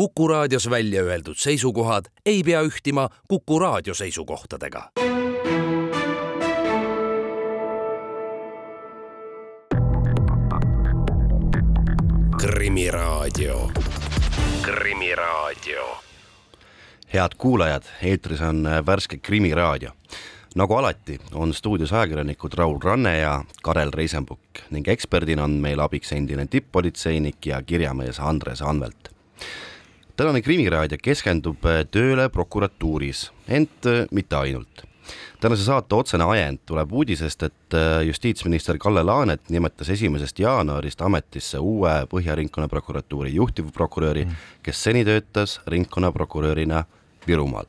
Kuku raadios välja öeldud seisukohad ei pea ühtima Kuku raadio seisukohtadega. krimiraadio, Krimiraadio. head kuulajad, eetris on värske Krimiraadio. nagu alati, on stuudios ajakirjanikud Raul Ranne ja Karel Reisenbuk ning eksperdina on meil abiks endine tipp-politseinik ja kirjamees Andres Anvelt tänane Krimiraadio keskendub tööle prokuratuuris, ent mitte ainult tänase saate otsene ajend tuleb uudisest, et äh, justiitsminister Kalle Laanet nimetas esimesest jaanuarist ametisse uue Põhja Ringkonnaprokuratuuri juhtivprokuröri mm., kes seni töötas ringkonnaprokurörina Virumaal.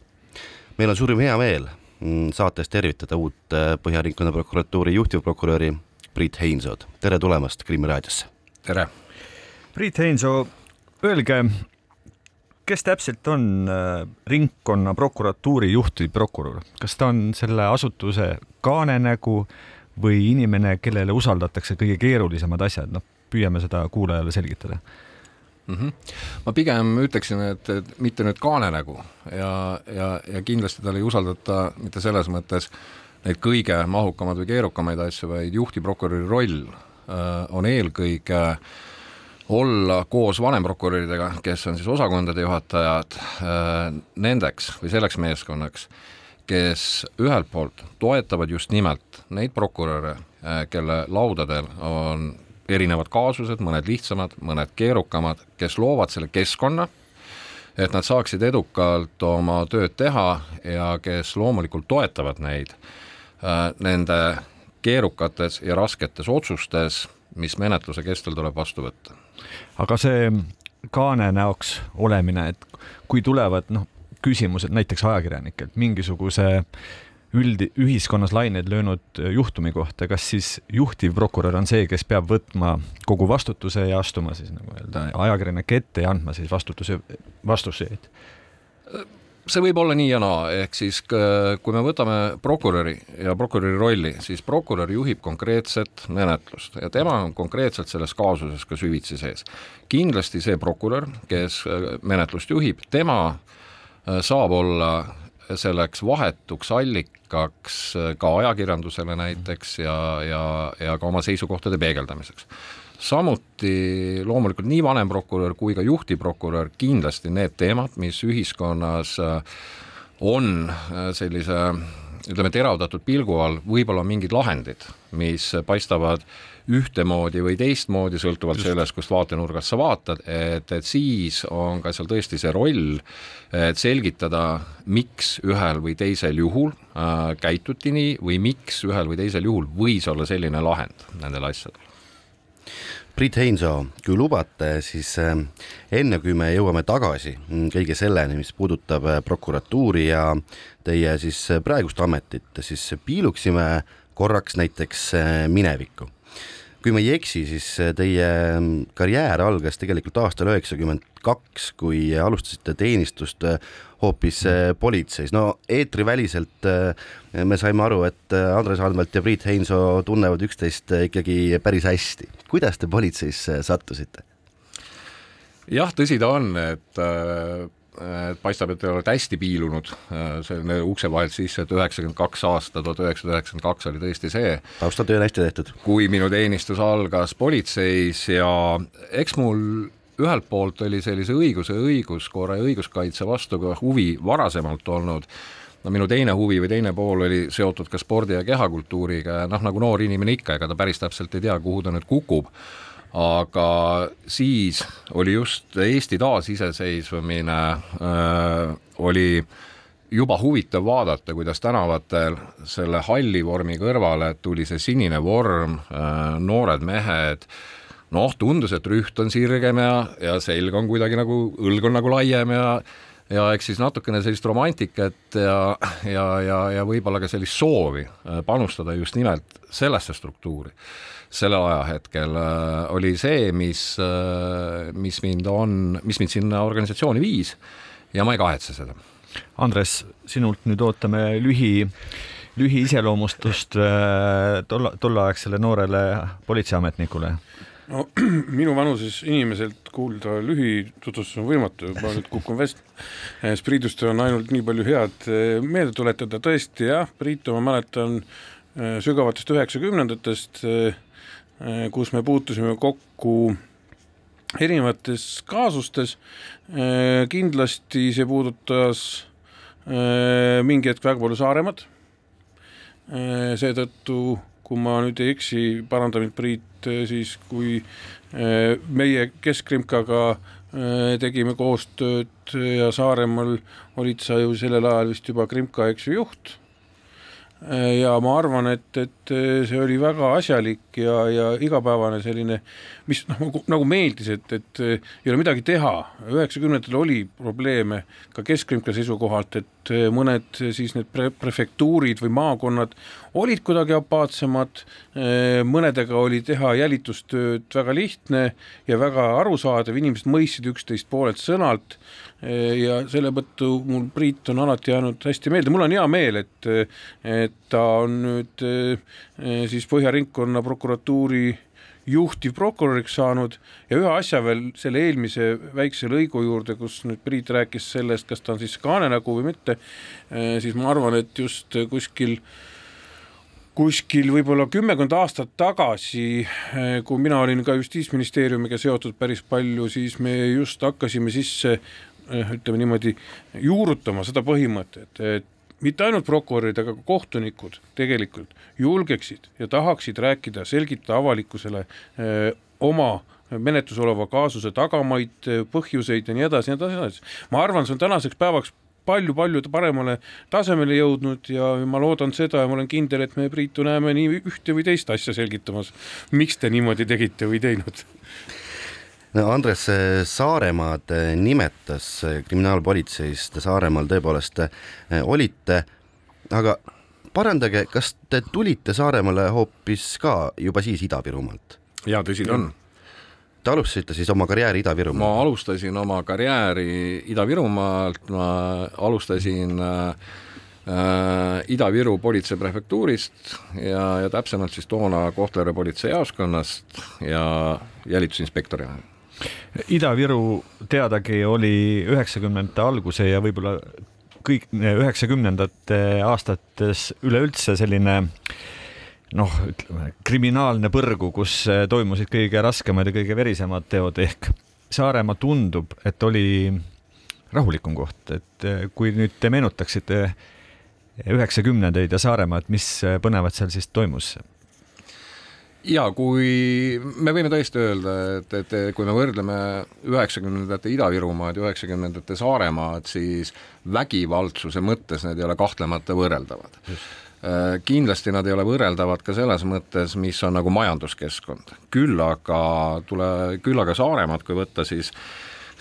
meil on suurim heameel mm, saates tervitada uut äh, Põhja Ringkonnaprokuratuuri juhtivprokuröri Priit Heinsood, tere tulemast Krimmi raadiosse! tere! Priit Heinsoo, öelge, kes täpselt on äh, ringkonnaprokuratuuri juhtivprokurör, kas ta on selle asutuse kaanenägu või inimene, kellele usaldatakse kõige keerulisemad asjad, noh, püüame seda kuulajale selgitada mm. -hmm. ma pigem ütleksin, et, mitte nüüd kaanenägu ja, ja, ja kindlasti talle ei usaldata mitte selles mõttes neid kõige mahukamaid või keerukamaid asju, vaid juhtivprokuröri roll äh, on eelkõige äh, olla koos vanemprokuröridega, kes on siis osakondade juhatajad, äh, nendeks või selleks meeskonnaks, kes ühelt poolt toetavad just nimelt neid prokuröre, äh, kelle laudadel on erinevad kaasused, mõned lihtsamad, mõned keerukamad, kes loovad selle keskkonna, et nad saaksid edukalt oma tööd teha ja kes loomulikult toetavad neid äh, nende keerukates ja rasketes otsustes, mis menetluse kestel tuleb vastu võtta aga see kaane näoks olemine, et kui tulevad noh, küsimused näiteks ajakirjanikelt mingisuguse üld, ühiskonnas laineid löönud juhtumi kohta, kas siis juhtivprokurör on see, kes peab võtma kogu vastutuse ja astuma siis nagu öelda ajakirjanike ette ja andma siis vastutuse, vastuseid? See võib olla nii ja naa, ehk siis kui me võtame prokuröri ja prokuröri rolli, siis prokurör juhib konkreetset menetlust ja tema on konkreetselt selles kaasuses ka süvitsi sees. kindlasti see prokurör, kes äh, menetlust juhib, tema äh, saab olla selleks vahetuks allikaks äh, ka ajakirjandusele näiteks ja, ja, ja ka oma seisukohtade peegeldamiseks samuti loomulikult nii vanemprokurör kui ka juhtivprokurör kindlasti need teemad, mis ühiskonnas äh, on äh, sellise ütleme, teravdatud pilgu all, võib-olla mingid lahendid, mis paistavad ühtemoodi või teistmoodi, sõltuvalt Just. sellest, kust vaatenurgast sa vaatad, et, et siis on ka seal tõesti see roll, et selgitada, miks ühel või teisel juhul äh, käituti nii või miks ühel või teisel juhul võis olla selline lahend nendel asjadel Priit Heinso, kui lubate, siis äh, enne kui me jõuame tagasi mm, kõige selleni, mis puudutab äh, prokuratuuri ja teie siis äh, praegust ametit, siis piiluksime korraks näiteks minevikku kui ma ei eksi, siis teie mm, karjäär algas tegelikult aastal üheksakümmend kaks, kui alustasite teenistust äh, hoopis äh, politseis. no eetriväliselt äh, me saime aru, et Andres Anvelt ja Priit Heinso tunnevad üksteist ikkagi päris hästi. kuidas te politseisse sattusite? jah, tõsi ta on, et et paistab, et te olete hästi piilunud äh, selle ukse vahelt sisse, et üheksakümmend kaks aasta, tuhat üheksasada üheksakümmend kaks oli tõesti see. taustatöö on hästi tehtud. kui minu teenistus algas politseis ja eks mul ühelt poolt oli sellise õiguse, õiguskorra ja õiguskaitse vastu ka huvi varasemalt olnud, no minu teine huvi või teine pool oli seotud ka spordi ja kehakultuuriga ja noh, nagu noor inimene ikka, ega ta päris täpselt ei tea, kuhu ta nüüd kukub aga siis oli just Eesti taasiseseisvumine äh,, oli juba huvitav vaadata, kuidas tänavatel selle halli vormi kõrvale tuli see sinine vorm äh,, noored mehed, noh, tundus, et rüht on sirgem ja, ja selg on kuidagi nagu, õlg on nagu laiem ja ja eks siis natukene sellist romantikat ja, ja, ja, ja võib-olla ka sellist soovi äh, panustada just nimelt sellesse struktuuri sellel ajahetkel äh, oli see, mis, äh, mis mind on, mis mind sinna organisatsiooni viis ja ma ei kahetse seda. Andres, sinult nüüd ootame lühi, lühiiseloomustust tolla, tolleaegsele noorele politseiametnikule no minu vanuses inimeselt kuulda lühitutvustus on võimatu, ma nüüd kukun vest-, Priidust on ainult nii palju head meelde tuletada, tõesti jah, Priitu ma mäletan sügavatest üheksakümnendatest, kus me puutusime kokku erinevates kaasustes, kindlasti see puudutas mingi hetk väga palju Saaremaad, seetõttu kui ma nüüd ei eksi, paranda mind Priit, siis kui meie Keskkrimkaga tegime koostööd ja Saaremaal olid sa ju sellel ajal vist juba Krimka, eks ju, juht. Ja ma arvan, et, et see oli väga asjalik ja, ja igapäevane selline, mis nagu, nagu meeldis, et, et ei ole midagi teha, üheksakümnendatel oli probleeme ka keskringla seisukohalt, et mõned siis need pre-, prefektuurid või maakonnad olid kuidagi apaatsemad, mõnedega oli teha jälitustööd väga lihtne ja väga arusaadav, inimesed mõistsid üksteist poolelt sõnalt ja selle tõttu mul Priit on alati jäänud hästi meelde, mul on hea meel, et, et ta on nüüd eh, siis Põhja Ringkonna prokuratuuri juhtivprokuröriks saanud. Ja ühe asja veel selle eelmise väikse lõigu juurde, kus nüüd Priit rääkis sellest, kas ta on siis kaanenägu või mitte, siis ma arvan, et just kuskil kuskil võib-olla kümmekond aastat tagasi, kui mina olin ka Justiitsministeeriumiga seotud päris palju, siis me just hakkasime sisse ütleme niimoodi, juurutama seda põhimõtet, et mitte ainult prokurörid, aga ka kohtunikud tegelikult julgeksid ja tahaksid rääkida, selgitada avalikkusele öö, eh, oma menetlus oleva kaasuse tagamaid, põhjuseid ja nii edasi, edasi, nii edasi. ma arvan, see on tänaseks päevaks palju-palju paremale tasemele jõudnud ja ma loodan seda ja ma olen kindel, et me Priitu näeme nii ühte või teist asja selgitamas, miks te niimoodi tegite või teinud Andres Saaremaad nimetas kriminaalpolitseist Saaremaal tõepoolest eh, olite, aga parandage, kas te tulite Saaremaale hoopis ka juba siis Ida-Virumaalt? jaa, tõsi ta on. Te alustasite siis oma karjääri Ida-Virumaal? ma alustasin oma karjääri Ida-Virumaalt, ma alustasin äh, äh, Ida-Viru politseiprefektuurist ja, ja täpsemalt siis toona Kohtla-Järve politseijaoskonnast ja jälitusinspektorina Ida-Viru teadagi oli üheksakümnendate alguse ja võib-olla kõik üheksakümnendate aastates üleüldse selline noh, ütleme kriminaalne põrgu, kus toimusid kõige raskemad ja kõige verisemad teod ehk Saaremaa tundub, et oli rahulikum koht, et kui nüüd te meenutaksite üheksakümnendaid ja Saaremaad, mis põnevat seal siis toimus? Ja kui me võime tõesti öelda, et, et kui me võrdleme üheksakümnendate Ida-Virumaad ja üheksakümnendate Saaremaad, siis vägivaldsuse mõttes need ei ole kahtlemata võrreldavad. Äh, kindlasti nad ei ole võrreldavad ka selles mõttes, mis on nagu majanduskeskkond, küll aga tule, küll aga Saaremaad, kui võtta, siis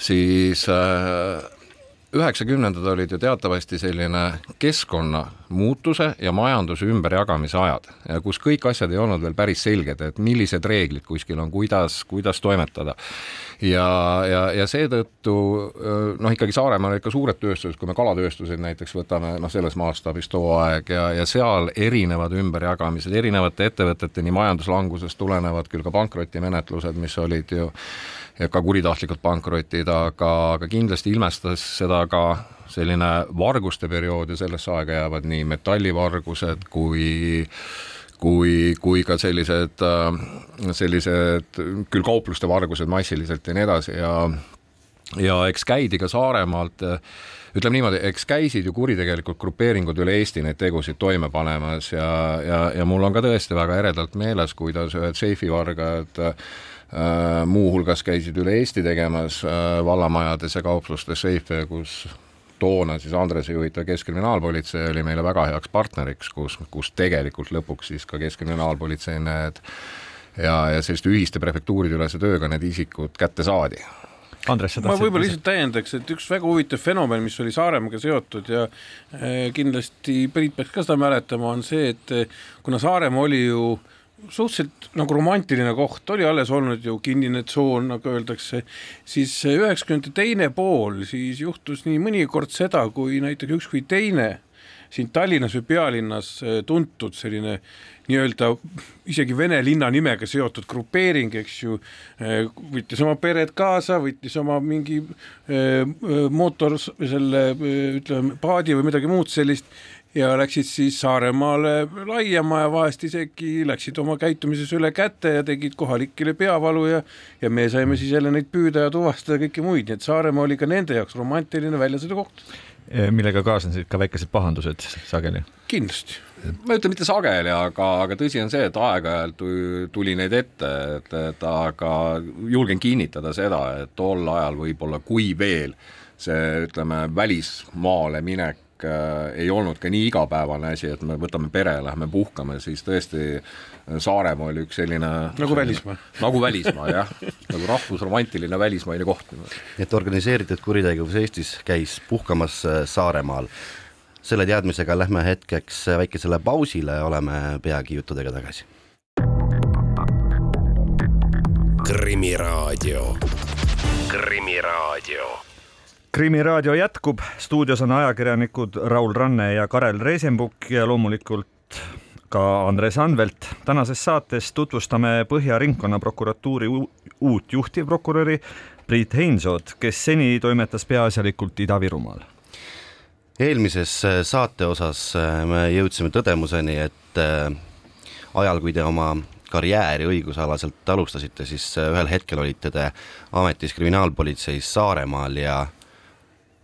siis äh, üheksakümnendad olid ju teatavasti selline keskkonna muutuse ja majanduse ümberjagamise ajad, kus kõik asjad ei olnud veel päris selged, et millised reeglid kuskil on, kuidas, kuidas toimetada. ja, ja, ja seetõttu noh, ikkagi Saaremaal ikka suured tööstused, kui me kalatööstuseid näiteks võtame, noh, selles mastaabis too aeg ja, ja seal erinevad ümberjagamised, erinevate ettevõtete nii majanduslangusest tulenevad küll ka pankrotimenetlused, mis olid ju ka kuritahtlikud pankrotid, aga, aga kindlasti ilmestas seda ka selline varguste periood ja sellesse aega jäävad nii metallivargused kui kui, kui ka sellised, sellised küll kaupluste vargused massiliselt ja nii edasi ja ja eks käidi ka Saaremaalt ütleme niimoodi, eks käisid ju kuritegelikud grupeeringud üle Eesti neid tegusid toime panemas ja, ja, ja mul on ka tõesti väga eredalt meeles, kuidas ühed seifivargad äh, Äh, muuhulgas käisid üle Eesti tegemas äh, vallamajades ja kauplustes seife, kus toona siis Andrese juhitav Keskkriminaalpolitsei oli meile väga heaks partneriks, kus, kus tegelikult lõpuks siis ka Keskkriminaalpolitsei need ja, ja selliste ühiste prefektuuride ülese tööga need isikud kätte saadi. Andres, ma võib-olla lihtsalt täiendaks, et üks väga huvitav fenomen, mis oli Saaremaga seotud ja eh, kindlasti Priit peaks ka seda mäletama, on see, et kuna Saaremaa oli ju äh, suhteliselt nagu romantiline koht, oli alles olnud ju kinnine tsoon, nagu öeldakse, siis üheksakümnendate teine pool, siis juhtus nii mõnikord seda, kui näiteks üks või teine siin Tallinnas või pealinnas tuntud selline nii-öelda isegi vene linna nimega seotud grupeering, eks ju, võttis oma pered kaasa, võttis oma mingi mootor, selle ütleme, paadi või midagi muud sellist ja läksid siis Saaremaale laiema ja vahest isegi läksid oma käitumises üle käte ja tegid kohalikele peavalu ja ja me saime siis jälle neid püüda ja tuvastada kõiki muid, nii et Saaremaa oli ka nende jaoks romantiline väljasõidukoht. millega kaasnesid ka väikesed pahandused sageli? kindlasti. ma ei ütle mitte sageli, aga, aga tõsi on see, et aeg-ajalt tuli neid ette, et, et aga julgen kinnitada seda, et tol ajal võib-olla, kui veel see, ütleme, välismaale minek äh, ei olnud ka nii igapäevane asi, et me võtame pere, lähme puhkame, siis tõesti äh, Saaremaa oli üks selline nagu välismaa. nagu välismaa jah, nagu rahvusromantiline välismaine koht. et organiseeritud kuritegevus Eestis käis puhkamas äh, Saaremaal. selle teadmisega lähme hetkeks väikesele pausile, oleme peagi juttudega tagasi. krimiraadio, Krimiraadio krimiraadio jätkub, stuudios on ajakirjanikud Raul Ranne ja Karel Reisenbuk ja loomulikult ka Andres Anvelt. tänases saates tutvustame Põhja Ringkonnaprokuratuuri uut juhtivprokuröri Priit Heinsood, kes seni toimetas peaasjalikult Ida-Virumaal. eelmises äh, saate osas äh, me jõudsime tõdemuseni, et äh, ajal, kui te oma karjääri õigusalaselt alustasite, siis ühel hetkel olite te ametis kriminaalpolitseis Saaremaal ja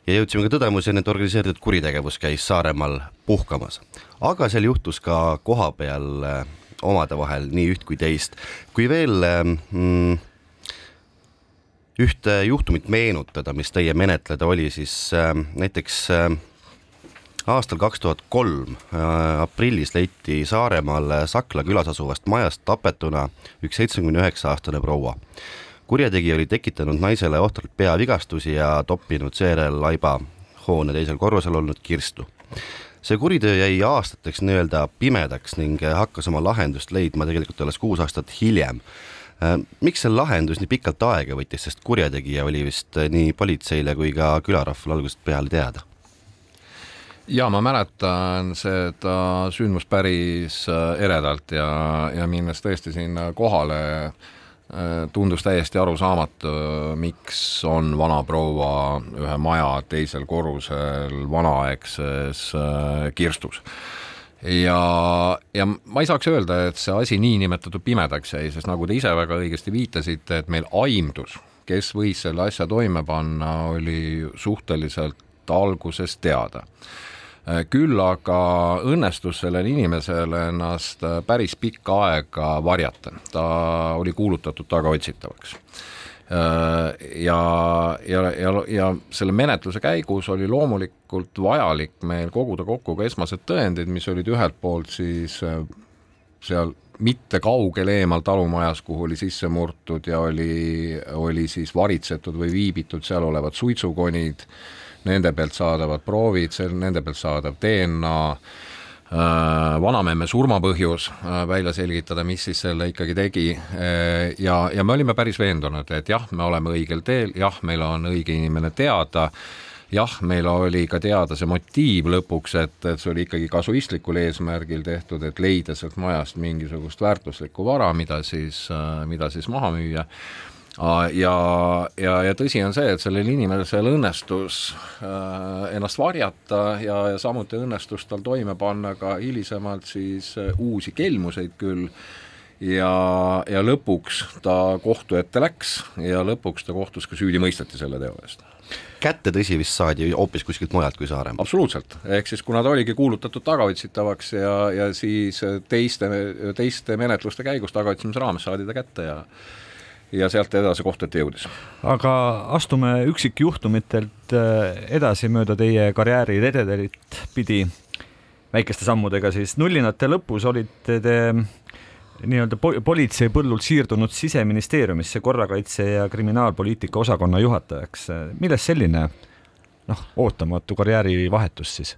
ja jõudsime ka tõdemuseni, et organiseeritud kuritegevus käis Saaremaal puhkamas. aga seal juhtus ka kohapeal äh, omade vahel nii üht kui teist. kui veel mm, ühte juhtumit meenutada, mis teie menetleda oli, siis äh, näiteks äh, aastal kaks tuhat kolm äh, aprillis leiti Saaremaal Sakla külas asuvast majast tapetuna üks seitsmekümne üheksa aastane proua kurjategija oli tekitanud naisele ohtralt peavigastusi ja toppinud seejärel laiba hoone teisel korrusel olnud kirstu. see kuriteo jäi aastateks nii-öelda pimedaks ning hakkas oma lahendust leidma tegelikult alles kuus aastat hiljem. miks see lahendus nii pikalt aega võttis, sest kurjategija oli vist nii politseile kui ka külarahvale algusest peale teada? ja ma mäletan seda sündmust päris eredalt ja, ja minnes tõesti sinna kohale äh, Äh, tundus täiesti arusaamatu, miks on vanaproua ühe maja teisel korrusel vanaaegses äh, kirstus. ja, ja ma ei saaks öelda, et see asi niinimetatud pimedaks jäi, sest nagu te ise väga õigesti viitasite, et meil aimdus, kes võis selle asja toime panna, oli suhteliselt algusest teada Äh, küll aga õnnestus sellel inimesel ennast äh, päris pikka aega varjata, ta oli kuulutatud tagaotsitavaks. Äh, ja, ja, ja, ja selle menetluse käigus oli loomulikult vajalik meil koguda kokku ka esmased tõendid, mis olid ühelt poolt siis seal mitte kaugel eemal talumajas, kuhu oli sisse murtud ja oli, oli siis varitsetud või viibitud seal olevad suitsukonid äh,, nende pealt saadavad proovid, nende pealt saadav DNA, äh, vanamemme surmapõhjus äh, välja selgitada, mis siis selle ikkagi tegi. Äh, ja, ja me olime päris veendunud, et jah, me oleme õigel teel, jah, meil on õige inimene teada, jah, meil oli ka teada see motiiv lõpuks, et, et see oli ikkagi kasuistlikul eesmärgil tehtud, et leida sealt majast mingisugust väärtuslikku vara, mida siis, mida siis maha müüa ja, ja, ja tõsi on see, et sellel inimesel õnnestus äh, ennast varjata ja, ja samuti õnnestus tal toime panna ka hilisemalt siis äh, uusi kelmuseid küll. Ja, ja lõpuks ta kohtu ette läks ja lõpuks ta kohtus ka süüdi mõisteti selle teo eest. Kätte tõsi vist saadi hoopis kuskilt mujalt kui Saaremaa? absoluutselt, ehk siis kuna ta oligi kuulutatud tagaotsitavaks ja, ja siis teiste, teiste menetluste käigus tagaotsimise raames saadi ta kätte ja ja sealt edasi kohtu ette jõudis. aga astume üksikjuhtumitelt äh, edasi mööda teie karjääri rededelit pidi väikeste sammudega, siis nullinate lõpus olite te nii-öelda politsei põllult siirdunud siseministeeriumisse korrakaitse ja kriminaalpoliitika osakonna juhatajaks. millest selline noh, ootamatu karjäärivahetus siis?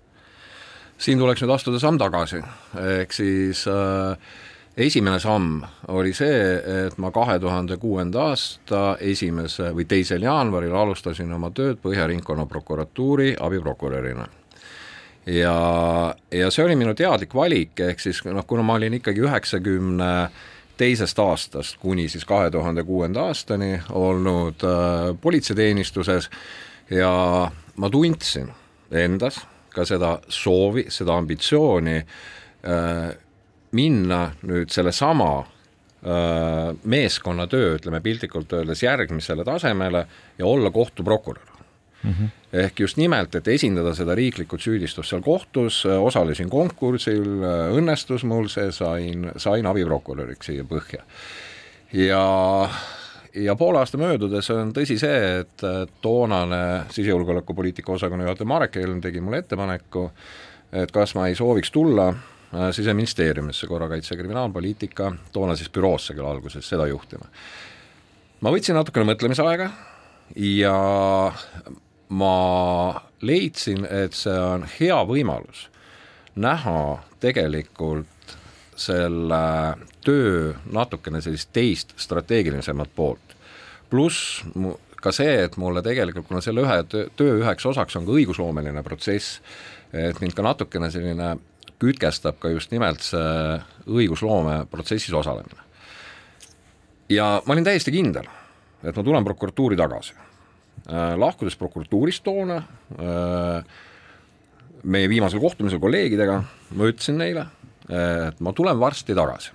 siin tuleks nüüd astuda samm tagasi, ehk siis äh, esimene samm oli see, et ma kahe tuhande kuuenda aasta esimese või teisel jaanuaril alustasin oma tööd Põhja Ringkonnaprokuratuuri abiprokurörina. ja, ja see oli minu teadlik valik, ehk siis noh, kuna ma olin ikkagi üheksakümne teisest aastast kuni siis kahe tuhande kuuenda aastani olnud äh, politseiteenistuses ja ma tundsin endas ka seda soovi, seda ambitsiooni äh, minna nüüd sellesama äh, meeskonnatöö, ütleme piltlikult öeldes, järgmisele tasemele ja olla kohtuprokurör mm. -hmm. ehk just nimelt, et esindada seda riiklikut süüdistust seal kohtus, osalesin konkursil, õnnestus mul see, sain, sain abiprokuröriks siia põhja. ja ja poole aasta möödudes on tõsi see, et toonane sisejulgeolekupoliitika osakonna juhataja Marek Helm tegi mulle ettepaneku, et kas ma ei sooviks tulla äh, siseministeeriumisse korrakaitse ja kriminaalpoliitika, toona siis büroosse küll alguses, seda juhtima. ma võtsin natukene mõtlemisaega ja ma leidsin, et see on hea võimalus näha tegelikult selle töö natukene sellist teist strateegilisemat poolt. pluss ka see, et mulle tegelikult, kuna selle ühe töö üheks osaks on ka õigusloomeline protsess, et mind ka natukene selline kütkestab ka just nimelt see õigusloome protsessis osalemine. ja ma olin täiesti kindel, et ma tulen prokuratuuri tagasi Äh, lahkudes prokuratuurist toona äh, meie viimasel kohtumisel kolleegidega ma ütlesin neile, et ma tulen varsti tagasi.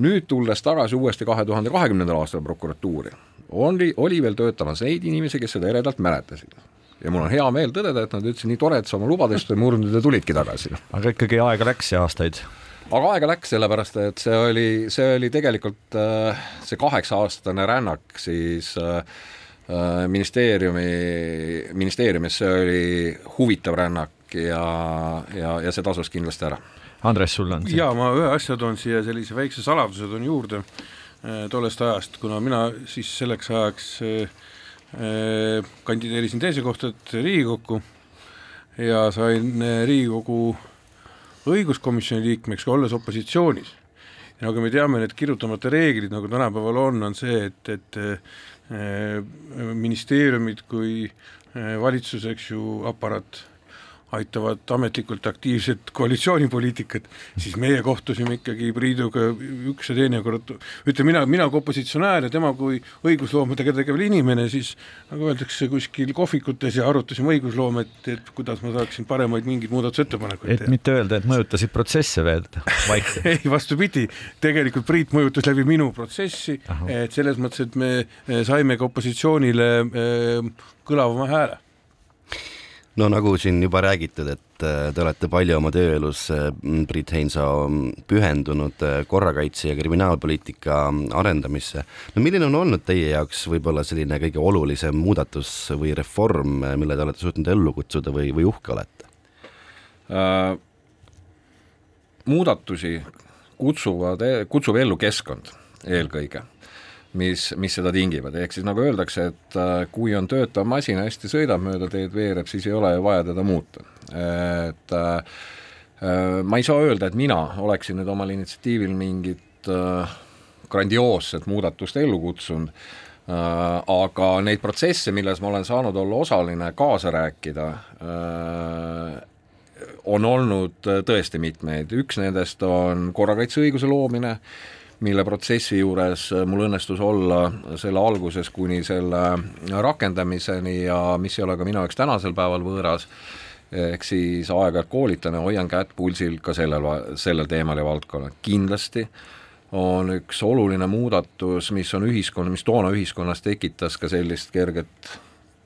nüüd tulles tagasi uuesti kahe tuhande kahekümnendal aastal prokuratuuri, oli, oli veel töötamas neid inimesi, kes seda eredalt mäletasid ja mul on hea meel tõdeda, et nad ütlesid nii tore, et sa oma lubadest ei murdnud ja tulidki tagasi. aga ikkagi aega läks ja aastaid? aga aega läks, sellepärast et see oli, see oli tegelikult äh, see kaheksa-aastane rännak siis äh, Äh, ministeeriumi, ministeeriumis, see oli huvitav rännak ja, ja, ja see tasus kindlasti ära. Andres, sul on siin? jaa, ma ühe asja toon siia, sellise väikse saladuse toon juurde tollest ajast, kuna mina siis selleks ajaks äh, kandideerisin teise kohta Riigikokku ja sain Riigikogu õiguskomisjoni liikmeks, olles opositsioonis. ja nagu me teame, need kirjutamata reeglid, nagu tänapäeval on, on see, et, et Äh, ministeeriumid kui äh, valitsus, eks ju, aparaat aitavad ametlikult aktiivset koalitsioonipoliitikat, siis meie kohtusime ikkagi Priiduga üks ja teine kord, ütleme mina, mina kui opositsionäär ja tema kui õigusloomadega tegev inimene, siis nagu öeldakse, kuskil kohvikutes ja arutasime õigusloomet, et kuidas ma saaksin paremaid mingeid muudatusettepanekuid et teha. mitte öelda, et mõjutasid protsesse veel vaikselt ei, vastupidi, tegelikult Priit mõjutas läbi minu protsessi, et selles mõttes, et me saime ka opositsioonile äh, kõlavama hääle no nagu siin juba räägitud, et äh, te olete palju oma tööelus, äh, Priit Heinsalu, pühendunud äh, korrakaitse ja kriminaalpoliitika arendamisse. no milline on olnud teie jaoks võib-olla selline kõige olulisem muudatus või reform, mille te olete suutnud ellu kutsuda või, või uhke olete äh,? muudatusi kutsuvad, kutsub ellu keskkond eelkõige mis, mis seda tingivad, ehk siis nagu öeldakse, et äh, kui on töötav masin, hästi sõidab mööda teed, veereb, siis ei ole ju vaja teda muuta. et äh, äh, ma ei saa öelda, et mina oleksin nüüd omal initsiatiivil mingit grandioosset muudatust ellu kutsunud, aga neid protsesse, milles ma olen saanud olla osaline, kaasa rääkida, on olnud tõesti mitmeid, üks nendest on korrakaitseõiguse loomine, mille protsessi juures mul õnnestus olla selle alguses kuni selle rakendamiseni ja mis ei ole ka minu jaoks tänasel päeval võõras, ehk siis aeg-ajalt koolitan ja hoian kätt pulsil ka sellel, sellel teemal ja valdkonnal, kindlasti on üks oluline muudatus, mis on ühiskonna, mis toona ühiskonnas tekitas ka sellist kerget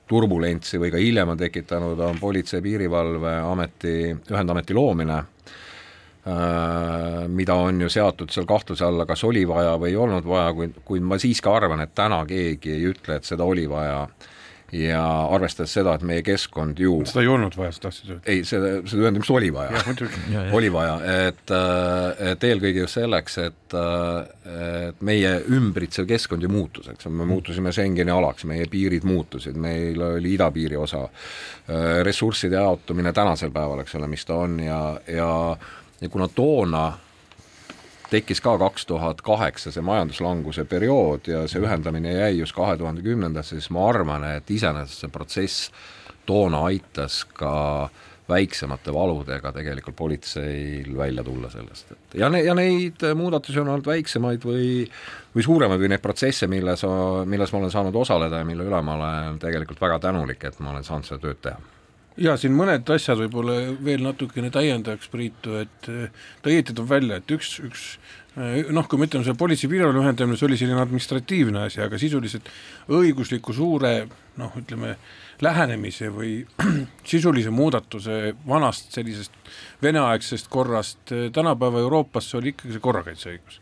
turbulentsi või ka hiljem on tekitanud, on Politsei- ja Piirivalveameti, ühendameti loomine mida on ju seatud seal kahtluse alla, kas oli vaja või ei olnud vaja, kuid, kuid ma siiski arvan, et täna keegi ei ütle, et seda oli vaja. Ja arvestades seda, et meie keskkond ju seda ei olnud vaja, sa tahtsid öelda? ei, seda, seda ühendamist oli vaja. oli vaja, et, äh, et eelkõige just selleks, et, äh, et meie ümbritsev keskkond ju muutus, eks me muutusime Schengeni alaks, meie piirid muutusid, meil oli idapiiri osa, ressursside jaotumine tänasel päeval, eks ole, mis ta on ja, ja ja kuna toona tekkis ka kaks tuhat kaheksa see majanduslanguse periood ja see ühendamine jäi just kahe tuhande kümnendasse, siis ma arvan, et iseenesest see protsess toona aitas ka väiksemate valudega tegelikult politseil välja tulla sellest, et ja ne-, ja neid muudatusi on olnud väiksemaid või või suuremaid või neid protsesse, milles, milles ma olen saanud osaleda ja mille üle ma olen tegelikult väga tänulik, et ma olen saanud seda tööd teha ja siin mõned asjad võib-olla veel natukene täiendaks Priitu, et ta õieti toob välja, et üks, üks noh, kui me ütleme, see politsei-piirivalve ühendamine, see oli selline administratiivne asi, aga sisuliselt õigusliku suure noh, ütleme lähenemise või sisulise muudatuse vanast sellisest veneaegsest korrast tänapäeva Euroopasse oli ikkagi see korrakaitseõigus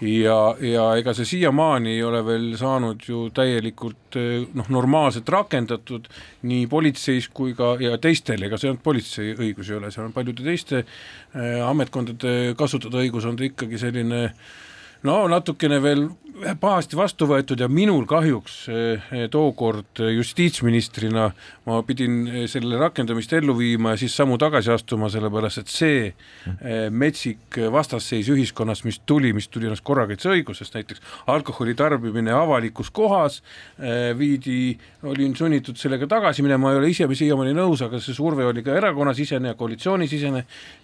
ja, ja ega see siiamaani ei ole veel saanud ju täielikult noh, normaalselt rakendatud nii politseis kui ka, ja teistel, ega see ainult politsei õigus ei ole, seal on paljude teiste äh, ametkondade kasutada õigus on ta ikkagi selline no natukene veel pahasti vastu võetud ja minul kahjuks eh, tookord justiitsministrina ma pidin eh, selle rakendamist ellu viima ja siis sammu tagasi astuma, sellepärast et see eh, metsik vastasseis ühiskonnas, mis tuli, mis tuli ennast korrakaitseõigusest, näiteks alkoholi tarbimine avalikus kohas, viidi, olin sunnitud sellega tagasi minema, ma ei ole ise siiamaani nõus, aga see surve oli ka erakonnasisene ja koalitsioonisisene,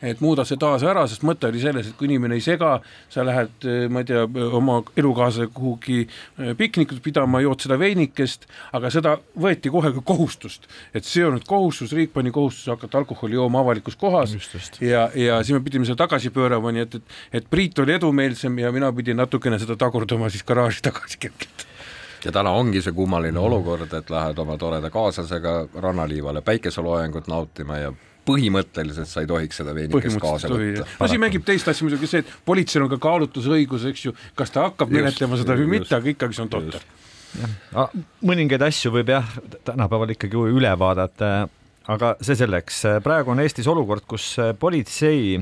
et muuda see taas ära, sest mõte oli selles, et kui inimene ei sega, sa lähed, ma ei tea, oma elukaaslase kaasa kuhugi äh, piknikut pidama, jood seda veinikest, aga seda võeti kohe kui kohustust, et see on nüüd kohustus, riik pani kohustuse hakata alkoholi jooma avalikus kohas just, just. ja, ja siis me pidime seda tagasi pöörama, nii et, et, et Priit oli edumeelsem ja mina pidin natukene seda tagurdama siis garaaži tagasi kergelt ja täna ongi see kummaline olukord, et lähed oma toreda kaaslasega rannaliivale päikeseloojangut nautima ja põhimõtteliselt sa ei tohiks seda veenikest kaasa võtta. no siin mängib teist asja muidugi see, et politseil on ka kaalutlusõigus, eks ju, kas ta hakkab just, menetlema seda või mitte, aga ikkagi see on totter. jah, mõningaid asju võib jah, tänapäeval ikkagi üle vaadata, aga see selleks, praegu on Eestis olukord, kus politsei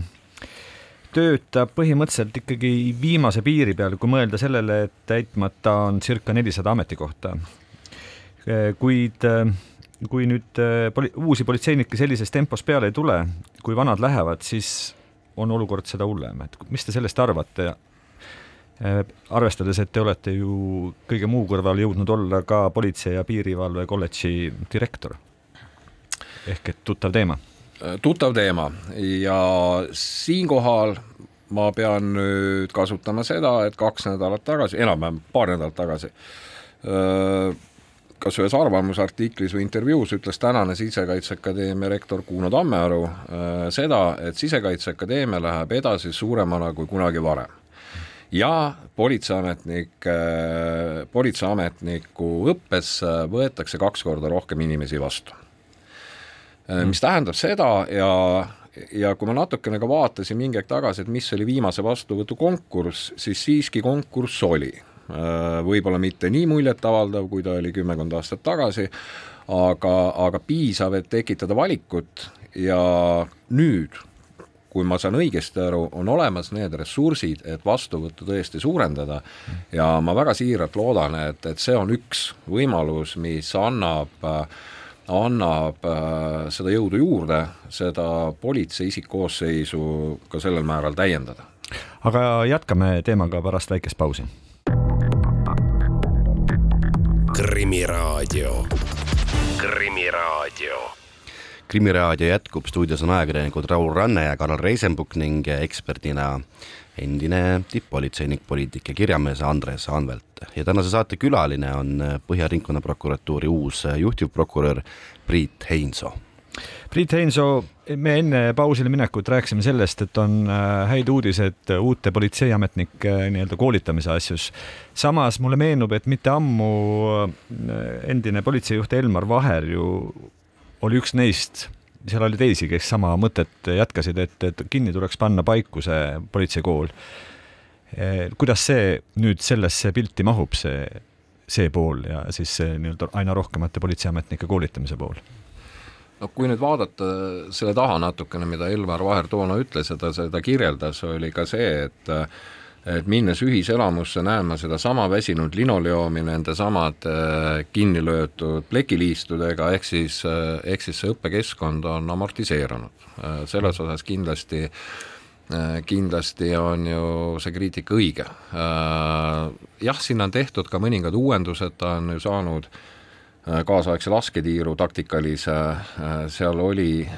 töötab põhimõtteliselt ikkagi viimase piiri peal, kui mõelda sellele, et täitmata on circa nelisada ametikohta. kuid kui nüüd äh, poli-, uusi politseinikke sellises tempos peale ei tule, kui vanad lähevad, siis on olukord seda hullem, et mis te sellest arvate? Äh, arvestades, et te olete ju kõige muu kõrval jõudnud olla ka Politsei- ja Piirivalve kolledži direktor. ehk et tuttav teema. Äh, tuttav teema ja siinkohal ma pean nüüd kasutama seda, et kaks nädalat tagasi, enam-vähem paar nädalat tagasi öö, kas ühes arvamusartiklis või intervjuus ütles tänane Sisekaitseakadeemia rektor Kuno Tammearu äh, seda, et Sisekaitseakadeemia läheb edasi suuremana kui kunagi varem. ja politseiametnik äh,, politseiametniku õppesse võetakse kaks korda rohkem inimesi vastu äh,. mis tähendab seda ja ja kui ma natukene ka vaatasin mingi aeg tagasi, et mis oli viimase vastuvõtu konkurss, siis siiski konkurss oli võib-olla mitte nii muljetavaldav, kui ta oli kümmekond aastat tagasi, aga, aga piisav, et tekitada valikut. Ja nüüd, kui ma saan õigesti aru, on olemas need ressursid, et vastuvõttu tõesti suurendada. Ja ma väga siiralt loodan, et, et see on üks võimalus, mis annab annab äh, seda jõudu juurde, seda politsei isikkoosseisu ka sellel määral täiendada. aga jätkame teemaga pärast väikest pausi Krimiraadio. krimiraadio. krimiraadio jätkub, stuudios on ajakirjanikud Raul Ranne ja Karl Reisenbuk ning eksperdina endine tipp-politseinik, poliitik ja kirjamees Andres Anvelt. ja tänase saate külaline on Põhja Ringkonnaprokuratuuri uus juhtivprokurör Priit Heinso Priit Heinso, me enne pausile minekut rääkisime sellest, et on äh, häid uudiseid uute politseiametnike äh, nii-öelda koolitamise asjus. samas mulle meenub, et mitte ammu äh, endine politseijuht Elmar Vaher ju oli üks neist, seal oli teisi, kes sama mõtet jätkasid, et, et kinni tuleks panna Paikuse politseikool. kuidas see nüüd sellesse pilti mahub, see, see pool ja siis see nii-öelda aina rohkemate politseiametnike koolitamise pool? No kui nüüd vaadata selle taha natukene, mida Elvar Vaher toona ütles ja ta seda kirjeldas, oli ka see, et et minnes ühiselamusse, näen ma sedasama väsinud linoleumi nendesamad äh, kinni löötud plekiliistudega, ehk siis, äh, ehk siis see õppekeskkond on amortiseerunud. Äh, selles osas kindlasti kindlasti on ju see kriitika õige. Jah, sinna on tehtud ka mõningad uuendused, ta on ju saanud Äh, kaasaegse lasketiiru taktikalise, äh, seal oli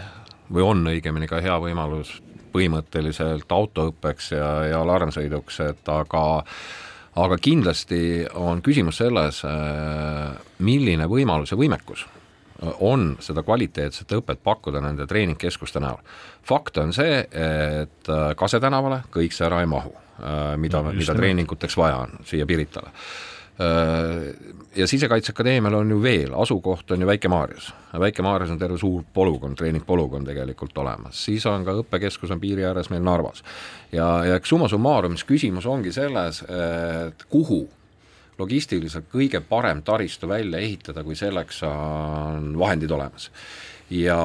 või on õigemini ka hea võimalus põhimõtteliselt autoõppeks ja, ja alarmsõiduks, et aga aga kindlasti on küsimus selles, milline võimalus ja võimekus on seda kvaliteetset õpet pakkuda nende treeningkeskuste näol. fakt on see, et Kase tänavale kõik see ära ei mahu, mida no,, mida treeninguteks vaja on siia Piritale Äh, ja Sisekaitseakadeemial on ju veel, asukoht on ju Väike-Maarjas. Väike-Maarjas on terve suur polügoon, treeningpolügoon tegelikult olemas, siis on ka õppekeskus on piiri ääres meil Narvas. ja, ja eks summa summarum, siis küsimus ongi selles, et kuhu logistiliselt kõige parem taristu välja ehitada, kui selleks on vahendid olemas. ja,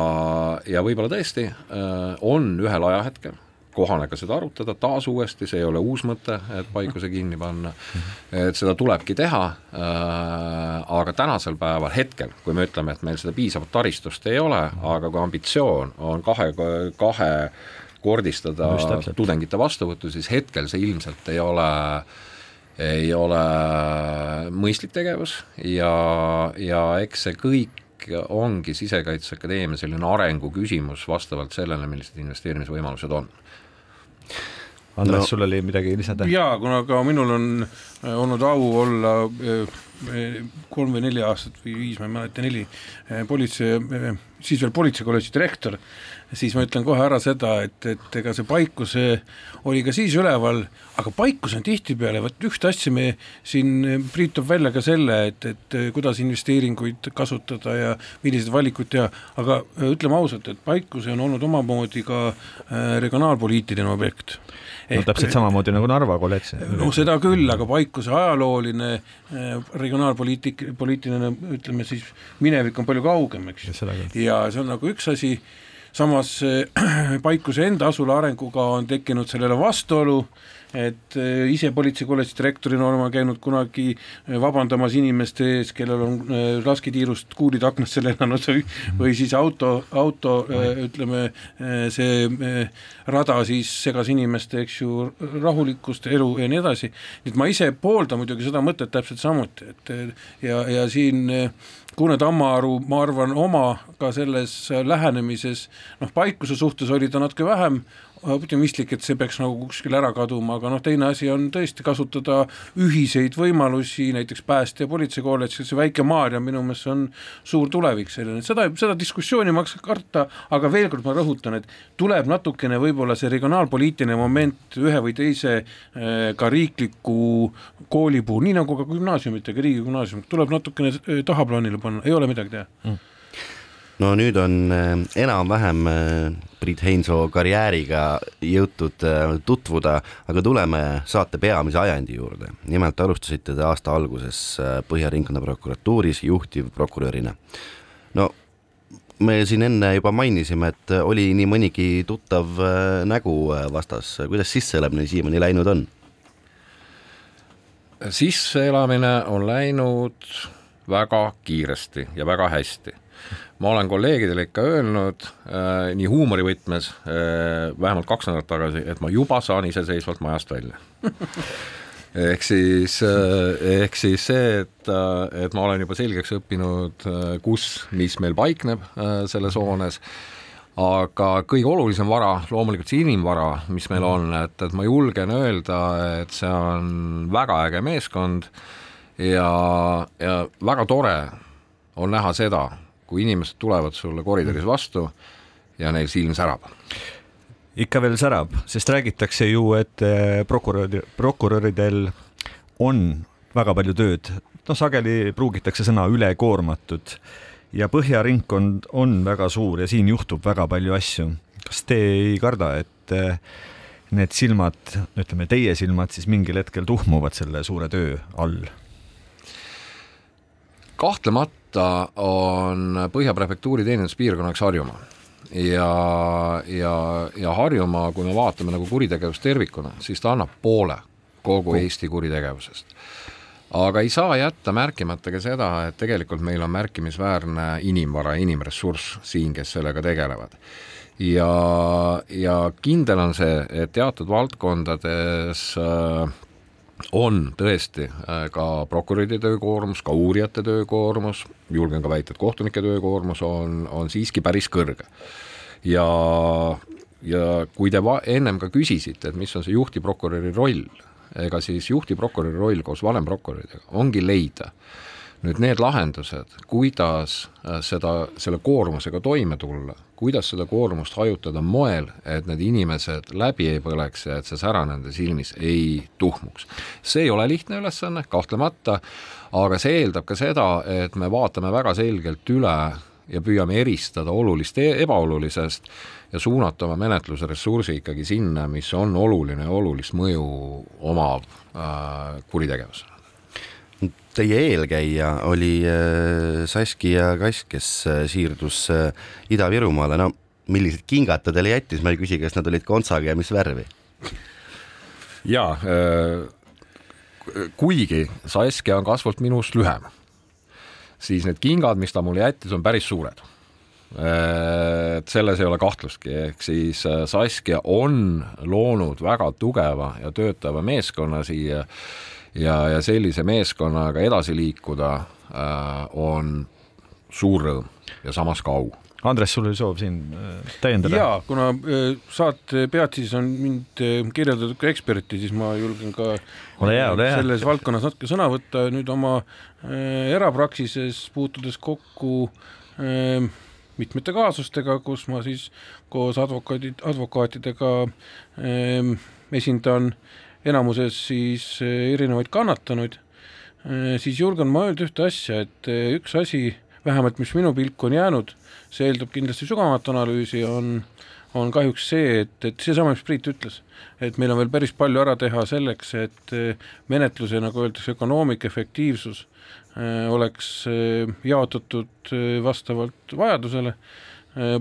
ja võib-olla tõesti äh, on ühel ajahetkel kohane ka seda arutada taas uuesti, see ei ole uus mõte, et paikuse kinni panna, et seda tulebki teha äh,, aga tänasel päeval, hetkel, kui me ütleme, et meil seda piisavat taristust ei ole, aga kui ambitsioon on kahe, kahe kordistada tudengite vastuvõttu, siis hetkel see ilmselt ei ole ei ole mõistlik tegevus ja, ja eks see kõik ongi Sisekaitseakadeemia selline arengu küsimus vastavalt sellele, millised investeerimisvõimalused on Andres no., sul oli midagi lisada? jaa, kuna ka minul on äh, olnud au olla äh, äh, kolm või neli aastat või viis, ma ei mäleta, neli, politsei, siis veel politseikolledži direktor, siis ma ütlen kohe ära seda, et, et ega see paikus oli ka siis üleval, aga paikus on tihtipeale, vot ühte asja me siin, Priit toob välja ka selle, et, et kuidas investeeringuid kasutada ja milliseid valikuid teha, aga ütleme ausalt, et paikus on olnud omamoodi ka regionaalpoliitiline objekt no täpselt samamoodi nagu Narva kolledž. no seda küll, aga Paikuse ajalooline regionaalpoliitik, poliitiline, ütleme siis minevik on palju kaugem, eks ju. ja see on nagu üks asi, samas Paikuse enda asula arenguga on tekkinud sellele vastuolu, et äh, ise politseikolledži direktorina olen ma käinud kunagi äh, vabandamas inimeste ees, kellel on lasketiirust kuulid aknasse lennanud või, või siis auto, auto ütleme, see rada siis segas inimeste, eks ju, rahulikkust, elu ja nii edasi, nii et ma ise pooldan muidugi seda mõtet täpselt samuti, et ja, ja siin Kuune Tammaru, ma arvan, oma ka selles lähenemises, noh, paikuse suhtes oli ta natuke vähem optimistlik, et see peaks nagu kuskil ära kaduma, aga noh, teine asi on tõesti kasutada ühiseid võimalusi, näiteks pääste- ja politseikolledž, see Väike-Maarja minu meelest on suur tulevik selline, seda, seda diskussiooni ma hakkan karta, aga veel kord ma rõhutan, et tuleb natukene võib-olla see regionaalpoliitiline moment ühe või teise eh, ka riikliku kooli puhul, nii nagu ka gümnaasiumitega, riigigümnaasium, tuleb natukene eh, tahaplaanile panna, ei ole midagi teha. Mm no nüüd on äh, enam-vähem äh, Priit Heinsoo karjääriga jõutud äh, tutvuda, aga tuleme saate peamise ajendi juurde. nimelt alustasite te aasta alguses Põhja Ringkonnaprokuratuuris juhtivprokurörina. no me siin enne juba mainisime, et oli nii mõnigi tuttav nägu vastas, kuidas sisseelamine siiamaani läinud on? sisseelamine on läinud väga kiiresti ja väga hästi ma olen kolleegidele ikka öelnud äh, nii huumorivõtmes äh, vähemalt kaks nädalat tagasi, et ma juba saan iseseisvalt majast välja. Ehk siis, äh, ehk siis see, et, äh, et ma olen juba selgeks õppinud, äh, kus, mis meil paikneb selles hoones, aga kõige olulisem vara, loomulikult see inimvara, mis meil on, et, et ma julgen öelda, et see on väga äge meeskond ja, ja väga tore on näha seda, kui inimesed tulevad sulle koridoris vastu ja neil silm särab ikka veel särab, sest räägitakse ju, et eh, prokurör, prokuröridel on väga palju tööd, noh, sageli pruugitakse sõna ülekoormatud ja Põhja ringkond on väga suur ja siin juhtub väga palju asju. kas te ei karda, et eh, need silmad, ütleme teie silmad siis mingil hetkel tuhmuvad selle suure töö all? Kahtlemata on Põhja prefektuuri teeninduspiirkonnaks Harjumaa ja, ja, ja Harjumaa, kui me vaatame nagu kuritegevust tervikuna, siis ta annab poole kogu Eesti kuritegevusest. aga ei saa jätta märkimata ka seda, et tegelikult meil on märkimisväärne inimvara, inimressurss siin, kes sellega tegelevad. ja, ja kindel on see, et teatud valdkondades äh, on tõesti äh, ka prokuröride töökoormus, ka uurijate töökoormus, julgen ka väita, et kohtunike töökoormus on, on siiski päris kõrge. ja, ja kui te va-, ennem ka küsisite, et mis on see juhtivprokuröri roll, ega siis juhtivprokuröri roll koos vanemprokuröridega ongi leida nüüd need lahendused, kuidas äh, seda, selle koormusega toime tulla, kuidas seda koormust hajutada moel, et need inimesed läbi ei põleks ja et see sära nende silmis ei tuhmuks. see ei ole lihtne ülesanne, kahtlemata, aga see eeldab ka seda, et me vaatame väga selgelt üle ja püüame eristada olulist e ebaolulisest ja suunata oma menetlusressursi ikkagi sinna, mis on oluline ja olulist mõju omav äh, kuritegevusele Teie eelkäija oli äh, Saskia Kass, kes äh, siirdus äh, Ida-Virumaale, no millised kingad ta teile jättis, ma ei küsi, kas nad olid kontsaga ja mis värvi? jaa, kuigi Saskia on kasvult minust lühem, siis need kingad, mis ta mulle jättis, on päris suured. Et selles ei ole kahtlustki, ehk siis Saskia on loonud väga tugeva ja töötava meeskonna siia ja, ja sellise meeskonnaga edasi liikuda äh, on suur rõõm ja samas ka au Andres, sul oli soov siin äh, täiendada? jaa, kuna äh, saate peatsis on mind äh, kirjeldatud kui eksperti, siis ma julgen ka ole hea, ole hea. selles valdkonnas natuke sõna võtta, nüüd oma erapraksises puutudes kokku mitmete kaasustega, kus ma siis koos advokaadid, advokaatidega esindan enamuses siis erinevaid kannatanuid, siis julgen ma öelda ühte asja, et üks asi, vähemalt mis minu pilku on jäänud, see eeldab kindlasti sügavamat analüüsi, on, on kahjuks see, et, et seesama, mis Priit ütles, et meil on veel päris palju ära teha selleks, et menetluse, nagu öeldakse, ökonoomik, efektiivsus oleks jaotatud vastavalt vajadusele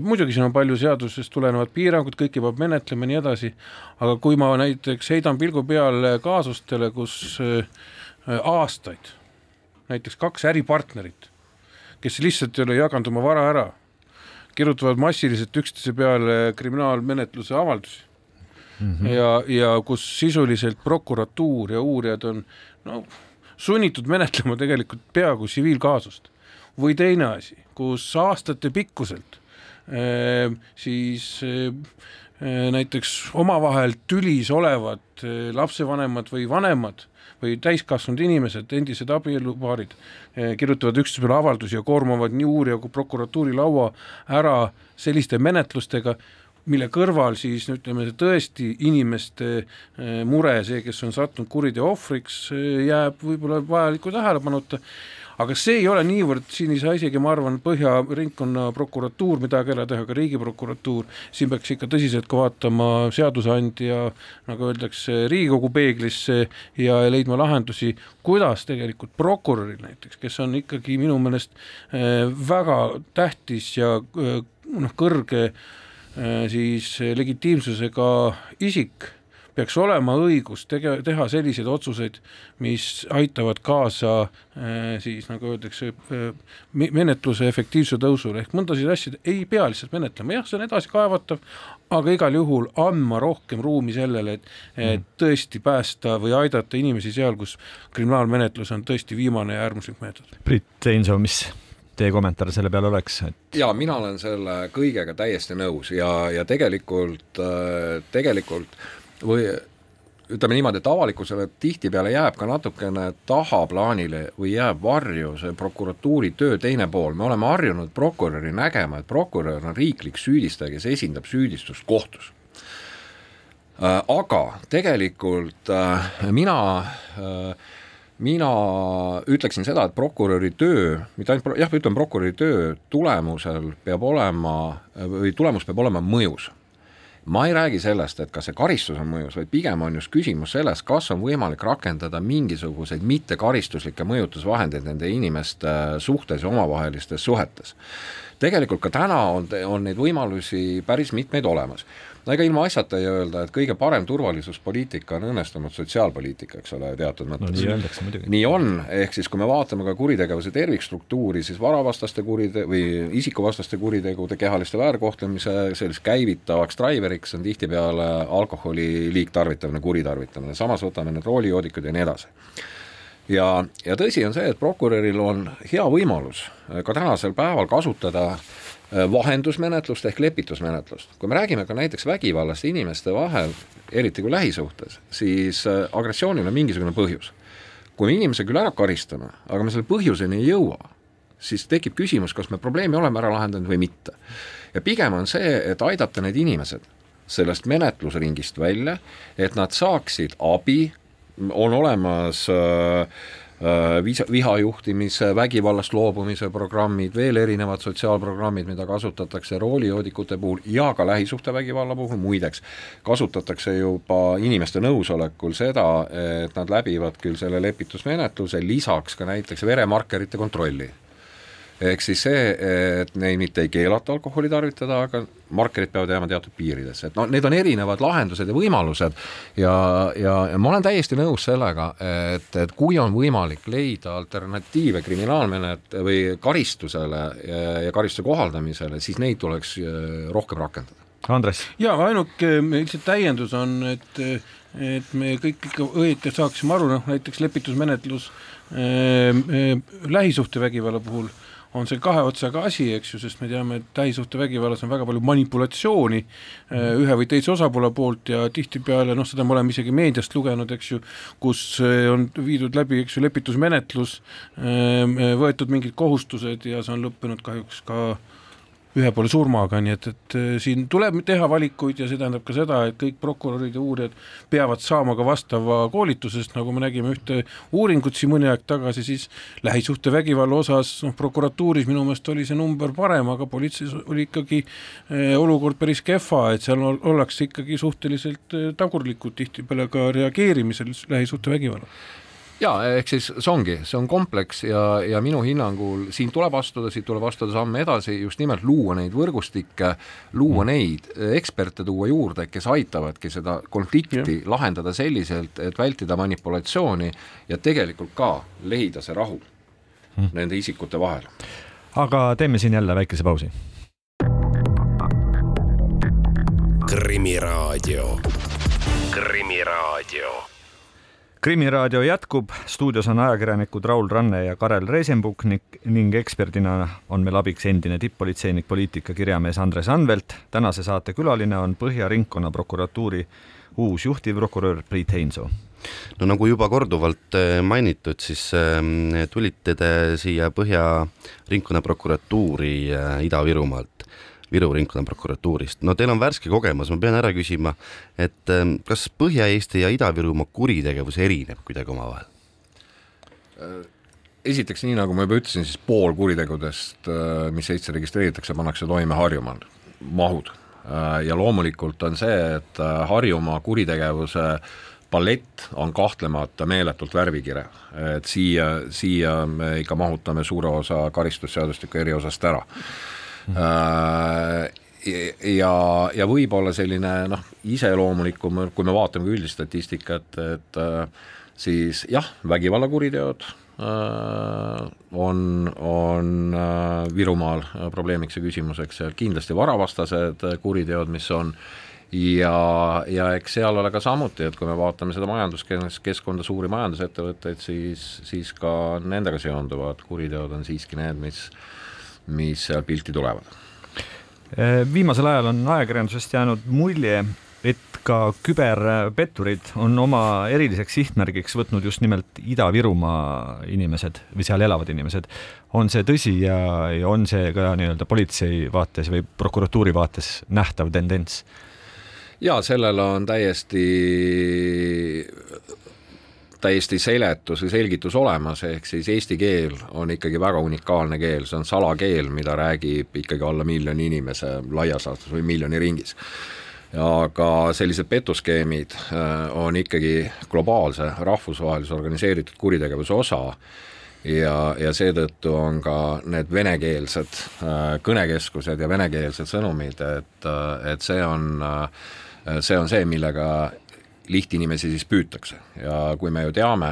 muidugi siin on palju seadusest tulenevad piirangud, kõike peab menetlema ja nii edasi, aga kui ma näiteks heidan pilgu peale kaasustele, kus aastaid näiteks kaks äripartnerit, kes lihtsalt ei ole jaganud oma vara ära, kirjutavad massiliselt üksteise peale kriminaalmenetluse avaldusi mm -hmm. ja, ja kus sisuliselt prokuratuur ja uurijad on no sunnitud menetlema tegelikult peaaegu tsiviilkaasust. või teine asi, kus aastate pikkuselt äh, siis äh, näiteks omavahel tülis olevad äh, lapsevanemad või vanemad või täiskasvanud inimesed, endised abielupaarid, kirjutavad üksteise peale avaldusi ja koormavad nii uurija kui prokuratuuri laua ära selliste menetlustega, mille kõrval siis ütleme, tõesti inimeste mure, see, kes on sattunud kuriteo ohvriks, jääb võib-olla vajaliku tähelepanuta aga see ei ole niivõrd, siin ei saa isegi, ma arvan, Põhja ringkonnaprokuratuur midagi ära teha, ka Riigiprokuratuur, siin peaks ikka tõsiselt ka vaatama seadusandja, nagu öeldakse, Riigikogu peeglisse ja leidma lahendusi, kuidas tegelikult prokuröril näiteks, kes on ikkagi minu meelest eh, väga tähtis ja eh, noh, kõrge eh, siis legitiimsusega isik peaks olema õigus tege-, teha selliseid otsuseid, mis aitavad kaasa äh, siis nagu öeldakse äh,, menetluse efektiivsuse tõusule, ehk mõndasid asju ei pea lihtsalt menetlema, jah, see on edasikaevatav, aga igal juhul andma rohkem ruumi sellele, et, et mm. tõesti päästa või aidata inimesi seal, kus kriminaalmenetlus on tõesti viimane ja äärmuslik meetod. Priit Reinsoo, mis teie kommentaar selle peale oleks, et? jaa, mina olen selle kõigega täiesti nõus ja, ja tegelikult, äh, tegelikult või ütleme niimoodi, et avalikkusele tihtipeale jääb ka natukene tahaplaanile või jääb varju see prokuratuuri töö teine pool, me oleme harjunud prokuröri nägema, et prokurör on riiklik süüdistaja, kes esindab süüdistust kohtus. Äh, aga tegelikult äh, mina äh, mina ütleksin seda, et prokuröri töö, mitte ainult, jah, ütleme prokuröri töö tulemusel peab olema või tulemus peab olema mõjus ma ei räägi sellest, et kas see karistus on mõjus, vaid pigem on just küsimus selles, kas on võimalik rakendada mingisuguseid mittekaristuslikke mõjutusvahendeid nende inimeste suhtes ja omavahelistes suhetes. tegelikult ka täna on, on neid võimalusi päris mitmeid olemas no ega ilma asjata ei öelda, et kõige parem turvalisuspoliitika on õnnestunud sotsiaalpoliitika, eks ole, teatud mõttes no,. nii öeldakse muidugi. nii on, ehk siis kui me vaatame ka kuritegevuse tervikstruktuuri, siis varavastaste kurite- või isikuvastaste kuritegude kehaliste väärkohtlemise sellist käivitavaks driveriks on tihtipeale alkoholi liigtarvitamine, kuritarvitamine, samas võtame need roolijoodikud ja nii edasi ja, ja tõsi on see, et prokuröril on hea võimalus ka tänasel päeval kasutada vahendusmenetlust ehk lepitusmenetlust. kui me räägime ka näiteks vägivallast inimeste vahel, eriti kui lähisuhtes, siis agressioonil on mingisugune põhjus. kui me inimese küll ära karistame, aga me selle põhjuseni ei jõua, siis tekib küsimus, kas me probleemi oleme ära lahendanud või mitte. ja pigem on see, et aidata need inimesed sellest menetlusringist välja, et nad saaksid abi, on olemas äh, Äh, visa, vihajuhtimise, vägivallast loobumise programmid, veel erinevad sotsiaalprogrammid, mida kasutatakse roolijoodikute puhul ja ka lähisuhtevägivalla puhul, muideks kasutatakse juba inimeste nõusolekul seda, et nad läbivad küll selle lepitusmenetluse, lisaks ka näiteks veremarkerite kontrolli ehk siis see, et neid mitte ei keelata alkoholi tarvitada, aga markerid peavad jääma teatud piiridesse, et noh, need on erinevad lahendused ja võimalused ja, ja, ja ma olen täiesti nõus sellega, et, et kui on võimalik leida alternatiive kriminaalmenet- või karistusele ja, ja karistuse kohaldamisele, siis neid tuleks äh, rohkem rakendada. Andres? jaa, ainuke lihtsalt täiendus on, et et me kõik ikka õieti saaksime aru, noh näiteks lepitusmenetlus äh, äh, lähisuhtevägivalla puhul äh, on see kahe otsaga asi, eks ju, sest me teame, et lähisuhtevägivallas on väga palju manipulatsiooni äh, ühe või teise osapoole poolt ja tihtipeale noh, seda me oleme isegi meediast lugenud, eks ju, kus äh, on viidud läbi, eks ju, lepitusmenetlus, äh, võetud mingid kohustused ja see on lõppenud kahjuks ka ühe poole surmaga, nii et, et äh, siin tuleb teha valikuid ja see tähendab ka seda, et kõik prokurörid ja uurijad peavad saama ka vastava koolituse, sest nagu me nägime ühte uuringut siin mõni aeg tagasi, siis lähisuhtevägivalla osas noh, prokuratuuris minu meelest oli see number parem, aga politseis oli ikkagi eh, olukord päris kehva, et seal ollakse ikkagi suhteliselt eh, tagurlikud tihtipeale ka reageerimisel lähisuhtevägivallale jaa, ehk siis see ongi, see on kompleks ja, ja minu hinnangul siin tuleb astuda, siit tuleb astuda samme edasi, just nimelt luua neid võrgustikke, luua mm. neid eksperte tuua juurde, kes aitavadki seda konflikti yeah. lahendada selliselt, et vältida manipulatsiooni ja tegelikult ka leida see rahu mm. nende isikute vahel. aga teeme siin jälle väikese pausi. krimiraadio, Krimiraadio krimiraadio jätkub, stuudios on ajakirjanikud Raul Ranne ja Karel Reisenbuk ning, ning eksperdina on meil abiks endine tipp-politseinik, poliitikakirjamees Andres Anvelt. tänase saate külaline on Põhja Ringkonnaprokuratuuri uus juhtivprokurör Priit Heinso. no nagu juba korduvalt äh, mainitud, siis ähm, tulite te siia Põhja Ringkonnaprokuratuuri äh, Ida-Virumaalt Viru ringkonnaprokuratuurist. no teil on värske kogemus, ma pean ära küsima, et ähm, kas Põhja-Eesti ja Ida-Virumaa kuritegevus erineb kuidagi omavahel? Äh, esiteks, nii nagu ma juba ütlesin, siis pool kuritegudest, äh, mis Eestis registreeritakse, pannakse toime Harjumaal, mahud. Äh, ja loomulikult on see, et Harjumaa kuritegevuse palett on kahtlemata meeletult värvikirev, et siia, siia me ikka mahutame suure osa karistusseadustiku eriosast ära ja, ja võib-olla selline noh, iseloomulikum, kui me vaatame ka üldist statistikat, et äh, siis jah, vägivallakuriteod äh, on, on Virumaal probleemiks ja küsimuseks, kindlasti varavastased kuriteod, mis on. Ja, ja eks seal ole ka samuti, et kui me vaatame seda majanduskeskkonda, suuri majandusettevõtteid, siis, siis ka nendega seonduvad kuriteod on siiski need, mis mis seal pilti tulevad? Eh, viimasel ajal on ajakirjandusest jäänud mulje, et ka küberpetturid on oma eriliseks sihtmärgiks võtnud just nimelt Ida-Virumaa inimesed või seal elavad inimesed. on see tõsi ja, ja on see ka nii-öelda politsei vaates või prokuratuuri vaates nähtav tendents? jaa, sellel on täiesti täiesti seletus või selgitus olemas, ehk siis eesti keel on ikkagi väga unikaalne keel, see on salakeel, mida räägib ikkagi alla miljoni inimese laias laastus või miljoni ringis. aga sellised petuskeemid äh, on ikkagi globaalse, rahvusvahelise organiseeritud kuritegevuse osa ja, ja seetõttu on ka need venekeelsed äh, kõnekeskused ja venekeelsed sõnumid, et, äh, et see on, see on see, millega lihtinimesi siis püütakse. Ja kui me ju teame,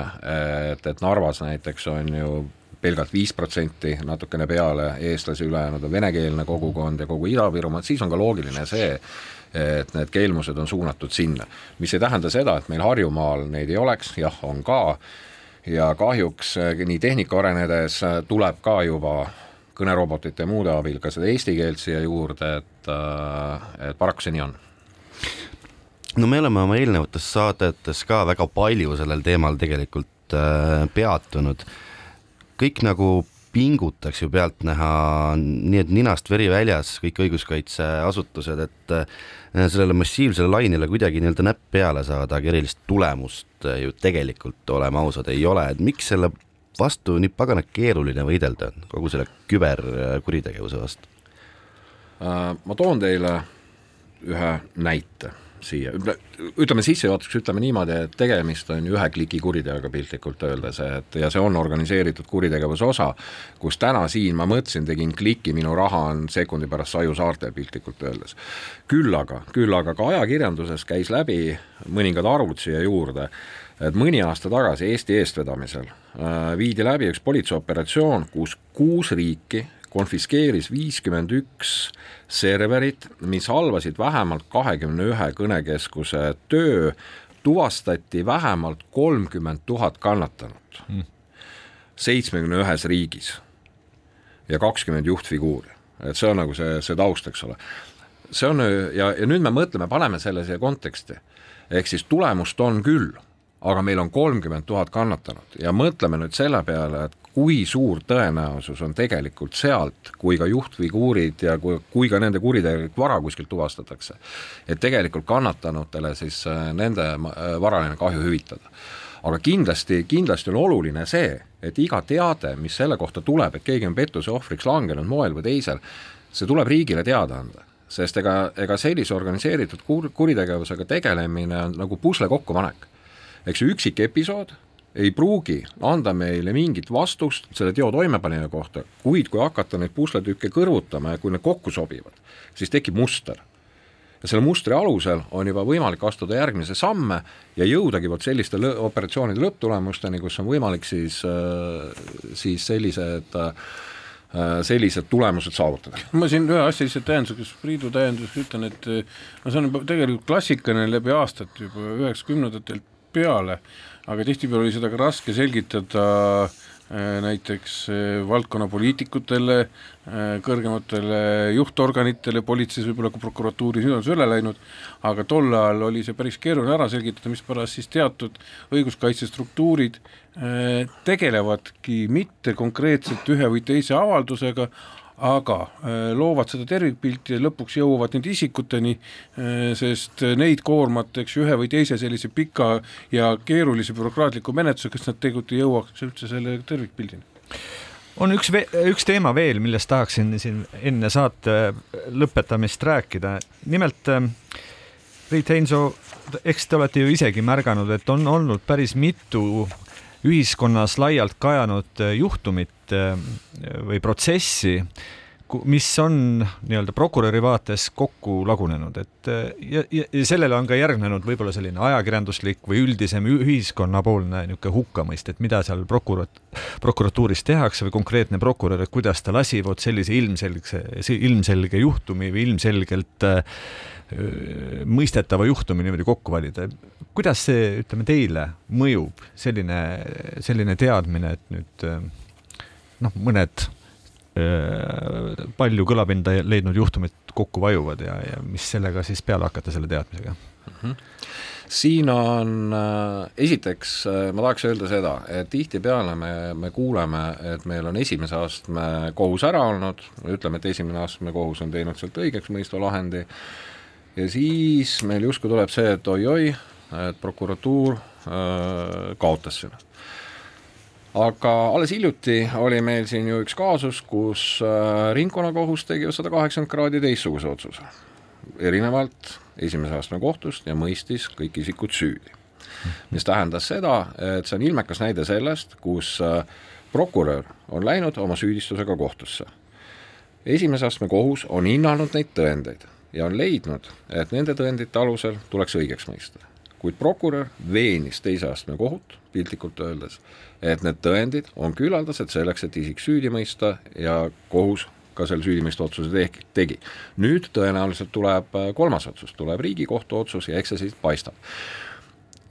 et, et Narvas näiteks on ju pelgalt viis protsenti, natukene peale eestlasi, ülejäänud on venekeelne kogukond ja kogu Ida-Virumaa, siis on ka loogiline see, et need kelmused on suunatud sinna. mis ei tähenda seda, et meil Harjumaal neid ei oleks, jah, on ka, ja kahjuks nii tehnika arenedes tuleb ka juba kõnerobotite ja muude abil ka seda eesti keelt siia juurde, et, et paraku see nii on no me oleme oma eelnevates saadetes ka väga palju sellel teemal tegelikult äh, peatunud. kõik nagu pingutaks ju pealtnäha nii, et ninast veri väljas kõik õiguskaitseasutused, et äh, sellele massiivsele lainele kuidagi nii-öelda näpp peale saada, aga erilist tulemust äh, ju tegelikult, oleme ausad, ei ole, et miks selle vastu nii pagana keeruline võidelda, kogu selle küberkuritegevuse vastu? Äh, ma toon teile ühe näite siia, ütleme sissejuhatuseks ütleme niimoodi, et tegemist on ühe kliki kuriteoga piltlikult öeldes, et ja see on organiseeritud kuritegevuse osa, kus täna siin ma mõtlesin, tegin kliki, minu raha on sekundi pärast Saju saartel piltlikult öeldes. küll aga, küll aga ka ajakirjanduses käis läbi mõningad arvud siia juurde, et mõni aasta tagasi Eesti eestvedamisel äh, viidi läbi üks politseioperatsioon, kus kuus riiki konfiskeeris viiskümmend üks serverit, mis halvasid vähemalt kahekümne ühe kõnekeskuse töö, tuvastati vähemalt kolmkümmend tuhat kannatanut hmm. seitsmekümne ühes riigis ja kakskümmend juhtfiguuri, et see on nagu see, see taust, eks ole. see on ja, ja nüüd me mõtleme, paneme selle siia konteksti, ehk siis tulemust on küll, aga meil on kolmkümmend tuhat kannatanut ja mõtleme nüüd selle peale, et kui suur tõenäosus on tegelikult sealt, kui ka juhtfiguurid ja kui, kui ka nende kuritegelik vara kuskilt tuvastatakse, et tegelikult kannatanutele siis äh, nende äh, varaline kahju hüvitada. aga kindlasti, kindlasti on oluline see, et iga teade, mis selle kohta tuleb, et keegi on pettuse ohvriks langenud moel või teisel, see tuleb riigile teada anda sest ega, ega sellise organiseeritud kur-, kuritegevusega tegelemine on nagu pusle kokkupanek. Eks ju, üksik episood ei pruugi anda meile mingit vastust selle teo toimepanija kohta, kuid kui hakata neid pusletükke kõrvutama ja kui need kokku sobivad, siis tekib muster. ja selle mustri alusel on juba võimalik astuda järgmise samme ja jõudagi vot selliste lõ operatsioonide lõpptulemusteni, kus on võimalik siis, äh, siis sellised äh, sellised tulemused saavutada. ma siin ühe asja lihtsalt täienduseks, Priidu täienduseks ütlen, et no see on juba tegelikult klassikaline läbi aastate juba üheksakümnendatelt peale. Aga tihtipeale oli seda ka raske selgitada äh, näiteks äh, valdkonnapoliitikutele, äh, kõrgematele juhtorganitele, politseis võib-olla ka prokuratuuris, nüüd on see üle läinud, aga tol ajal oli see päris keeruline ära selgitada, mispärast siis teatud õiguskaitsestruktuurid tegelevadki mitte konkreetselt ühe või teise avaldusega, aga äh, loovad seda tervikpilti ja lõpuks jõuavad nende isikuteni, äh, sest neid koormata, eks ju, ühe või teise sellise pika ja keerulise bürokraatliku menetlusega, kas nad tegelikult ei jõuaks üldse selle tervikpildini. On üks, üks teema veel, millest tahaksin siin enne saate lõpetamist rääkida, nimelt ähm, Priit Heinso, eks te olete ju isegi märganud, et on olnud päris mitu ühiskonnas laialt kajanud äh, juhtumit äh, või protsessi, mis on nii-öelda prokuröri vaates kokku lagunenud, et äh, ja, ja, ja sellele on ka järgnenud võib-olla selline ajakirjanduslik või üldisem ühiskonnapoolne niisugune hukkamõist, et mida seal prokurat-, prokuratuuris tehakse või konkreetne prokurör, et kuidas ta lasi vot sellise ilmselge, ilmselge juhtumi või ilmselgelt äh, mõistetava juhtumi niimoodi kokku valida. kuidas see, ütleme teile mõjub, selline, selline teadmine, et nüüd noh, mõned palju kõlapinda leidnud juhtumid kokku vajuvad ja, ja mis sellega siis peale hakata, selle teadmisega mm? -hmm siin on esiteks ma tahaks öelda seda, et tihtipeale me, me kuuleme, et meil on esimese astme kohus ära olnud, ütleme, et esimene astme kohus on teinud sealt õigeks mõistva lahendi ja siis meil justkui tuleb see, et oi-oi, et prokuratuur äh, kaotas selle. aga alles hiljuti oli meil siin ju üks kaasus, kus äh, ringkonnakohus tegi sada kaheksakümmend kraadi teistsuguse otsuse, erinevalt esimese astme kohtust ja mõistis kõik isikud süüdi. mis tähendas seda, et see on ilmekas näide sellest, kus äh, prokurör on läinud oma süüdistusega kohtusse. esimese astme kohus on hinnanud neid tõendeid ja on leidnud, et nende tõendite alusel tuleks õigeks mõista. kuid prokurör veenis teise astme kohut, piltlikult öeldes, et need tõendid on küllaldased selleks, et isik süüdi mõista ja kohus ka selle süüdimõistva otsuse tegi. nüüd tõenäoliselt tuleb äh, kolmas otsus, tuleb Riigikohtu otsus ja eks see siis paistab.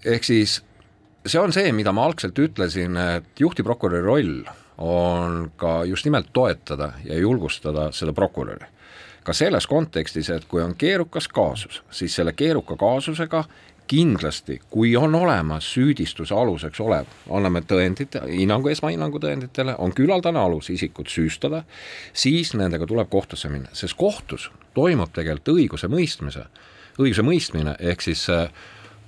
ehk siis see on see, mida ma algselt ütlesin, et juhtivprokuröri roll on ka just nimelt toetada ja julgustada seda prokuröri. Ka selles kontekstis, et kui on keerukas kaasus, siis selle keeruka kaasusega kindlasti, kui on olemas süüdistuse aluseks olev, anname tõendid, hinnangu, esmahinnangu tõenditele, on küllaldane alus isikut süüstada, siis nendega tuleb kohtusse minna, sest kohtus toimub tegelikult õigusemõistmise, õigusemõistmine ehk siis äh,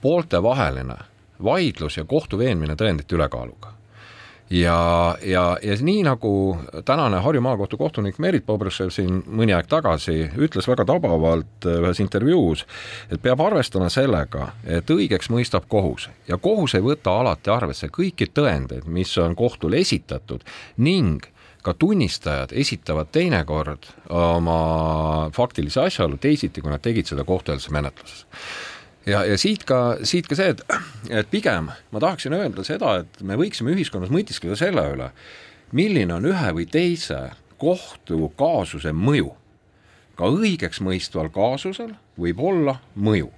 pooltevaheline vaidlus ja kohtu veenmine tõendite ülekaaluga ja, ja, ja nii nagu tänane Harju maakohtu kohtunik Merit Bobrõšev siin mõni aeg tagasi ütles väga tabavalt ühes intervjuus, et peab arvestama sellega, et õigeks mõistab kohus. Ja kohus ei võta alati arvesse kõiki tõendeid, mis on kohtule esitatud ning ka tunnistajad esitavad teinekord oma faktilise asjaolu teisiti, kui nad tegid seda kohtueelses menetluses ja, ja siit ka, siit ka see, et, et pigem ma tahaksin öelda seda, et me võiksime ühiskonnas mõtiskleda selle üle, milline on ühe või teise kohtukaasuse mõju. ka õigeks mõistval kaasusel võib olla mõju.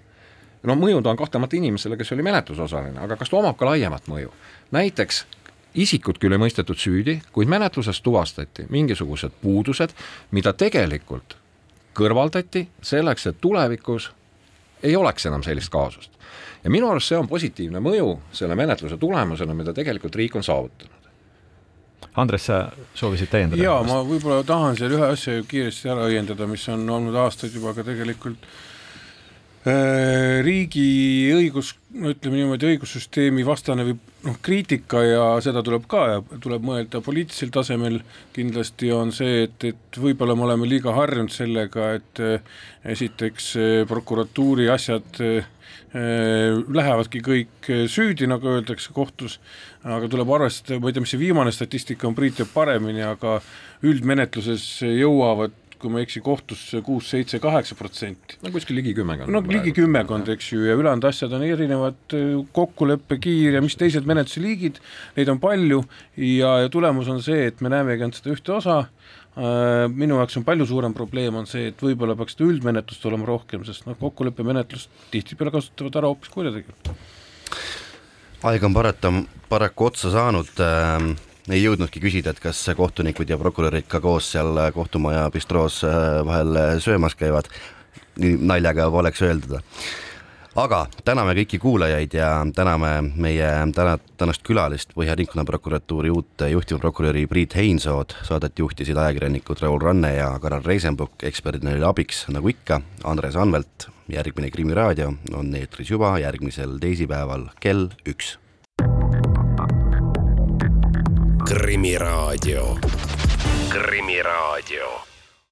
no mõju ta on kahtlemata inimesele, kes oli menetlusosaline, aga kas ta omab ka laiemat mõju? näiteks isikut küll ei mõistetud süüdi, kuid menetluses tuvastati mingisugused puudused, mida tegelikult kõrvaldati selleks, et tulevikus ei oleks enam sellist kaasust. ja minu arust see on positiivne mõju selle menetluse tulemusena, mida tegelikult riik on saavutanud. Andres, sa soovisid täiendada? jaa, ma võib-olla tahan seal ühe asja kiiresti ära õiendada, mis on olnud aastaid juba ka tegelikult äh, riigi õigus, no ütleme niimoodi, õigussüsteemi vastane või noh, kriitika ja seda tuleb ka ja tuleb mõelda poliitilisel tasemel, kindlasti on see, et, et võib-olla me oleme liiga harjunud sellega, et eh, esiteks eh, prokuratuuri asjad lähevadki kõik süüdi, nagu öeldakse kohtus, aga tuleb arvestada, ma ei tea, mis see viimane statistika on, Priit teab paremini, aga üldmenetluses jõuavad kui ma ei eksi, kohtusse kuus, seitse, kaheksa protsenti. no kuskil ligi kümmekond. no ligi kümmekond, eks ju, ja ülejäänud asjad on erinevad, äh, kokkuleppe, kiir ja mis teised menetluse liigid, neid on palju ja, ja tulemus on see, et me näemegi ainult seda ühte osa, äh, minu jaoks on palju suurem probleem, on see, et võib-olla peaks seda üldmenetlust olema rohkem, sest noh, kokkuleppemenetlust tihtipeale kasutavad ära hoopis kurjategijad. aeg on parata, paraku otsa saanud äh ei jõudnudki küsida, et kas kohtunikud ja prokurörid ka koos seal kohtumaja bistroos äh, vahel äh, söömas käivad. nii naljaga poleks öeldud. aga täname kõiki kuulajaid ja täname meie täna, tänast külalist, Põhja Ringkonnaprokuratuuri uut juhtivprokuröri Priit Heinsood, saadet juhtisid ajakirjanikud Raul Ranne ja Karel Reisenbuk, eksperdina oli abiks, nagu ikka, Andres Anvelt. järgmine Krimiraadio on eetris juba järgmisel teisipäeval kell üks Krimiraadio. krimiraadio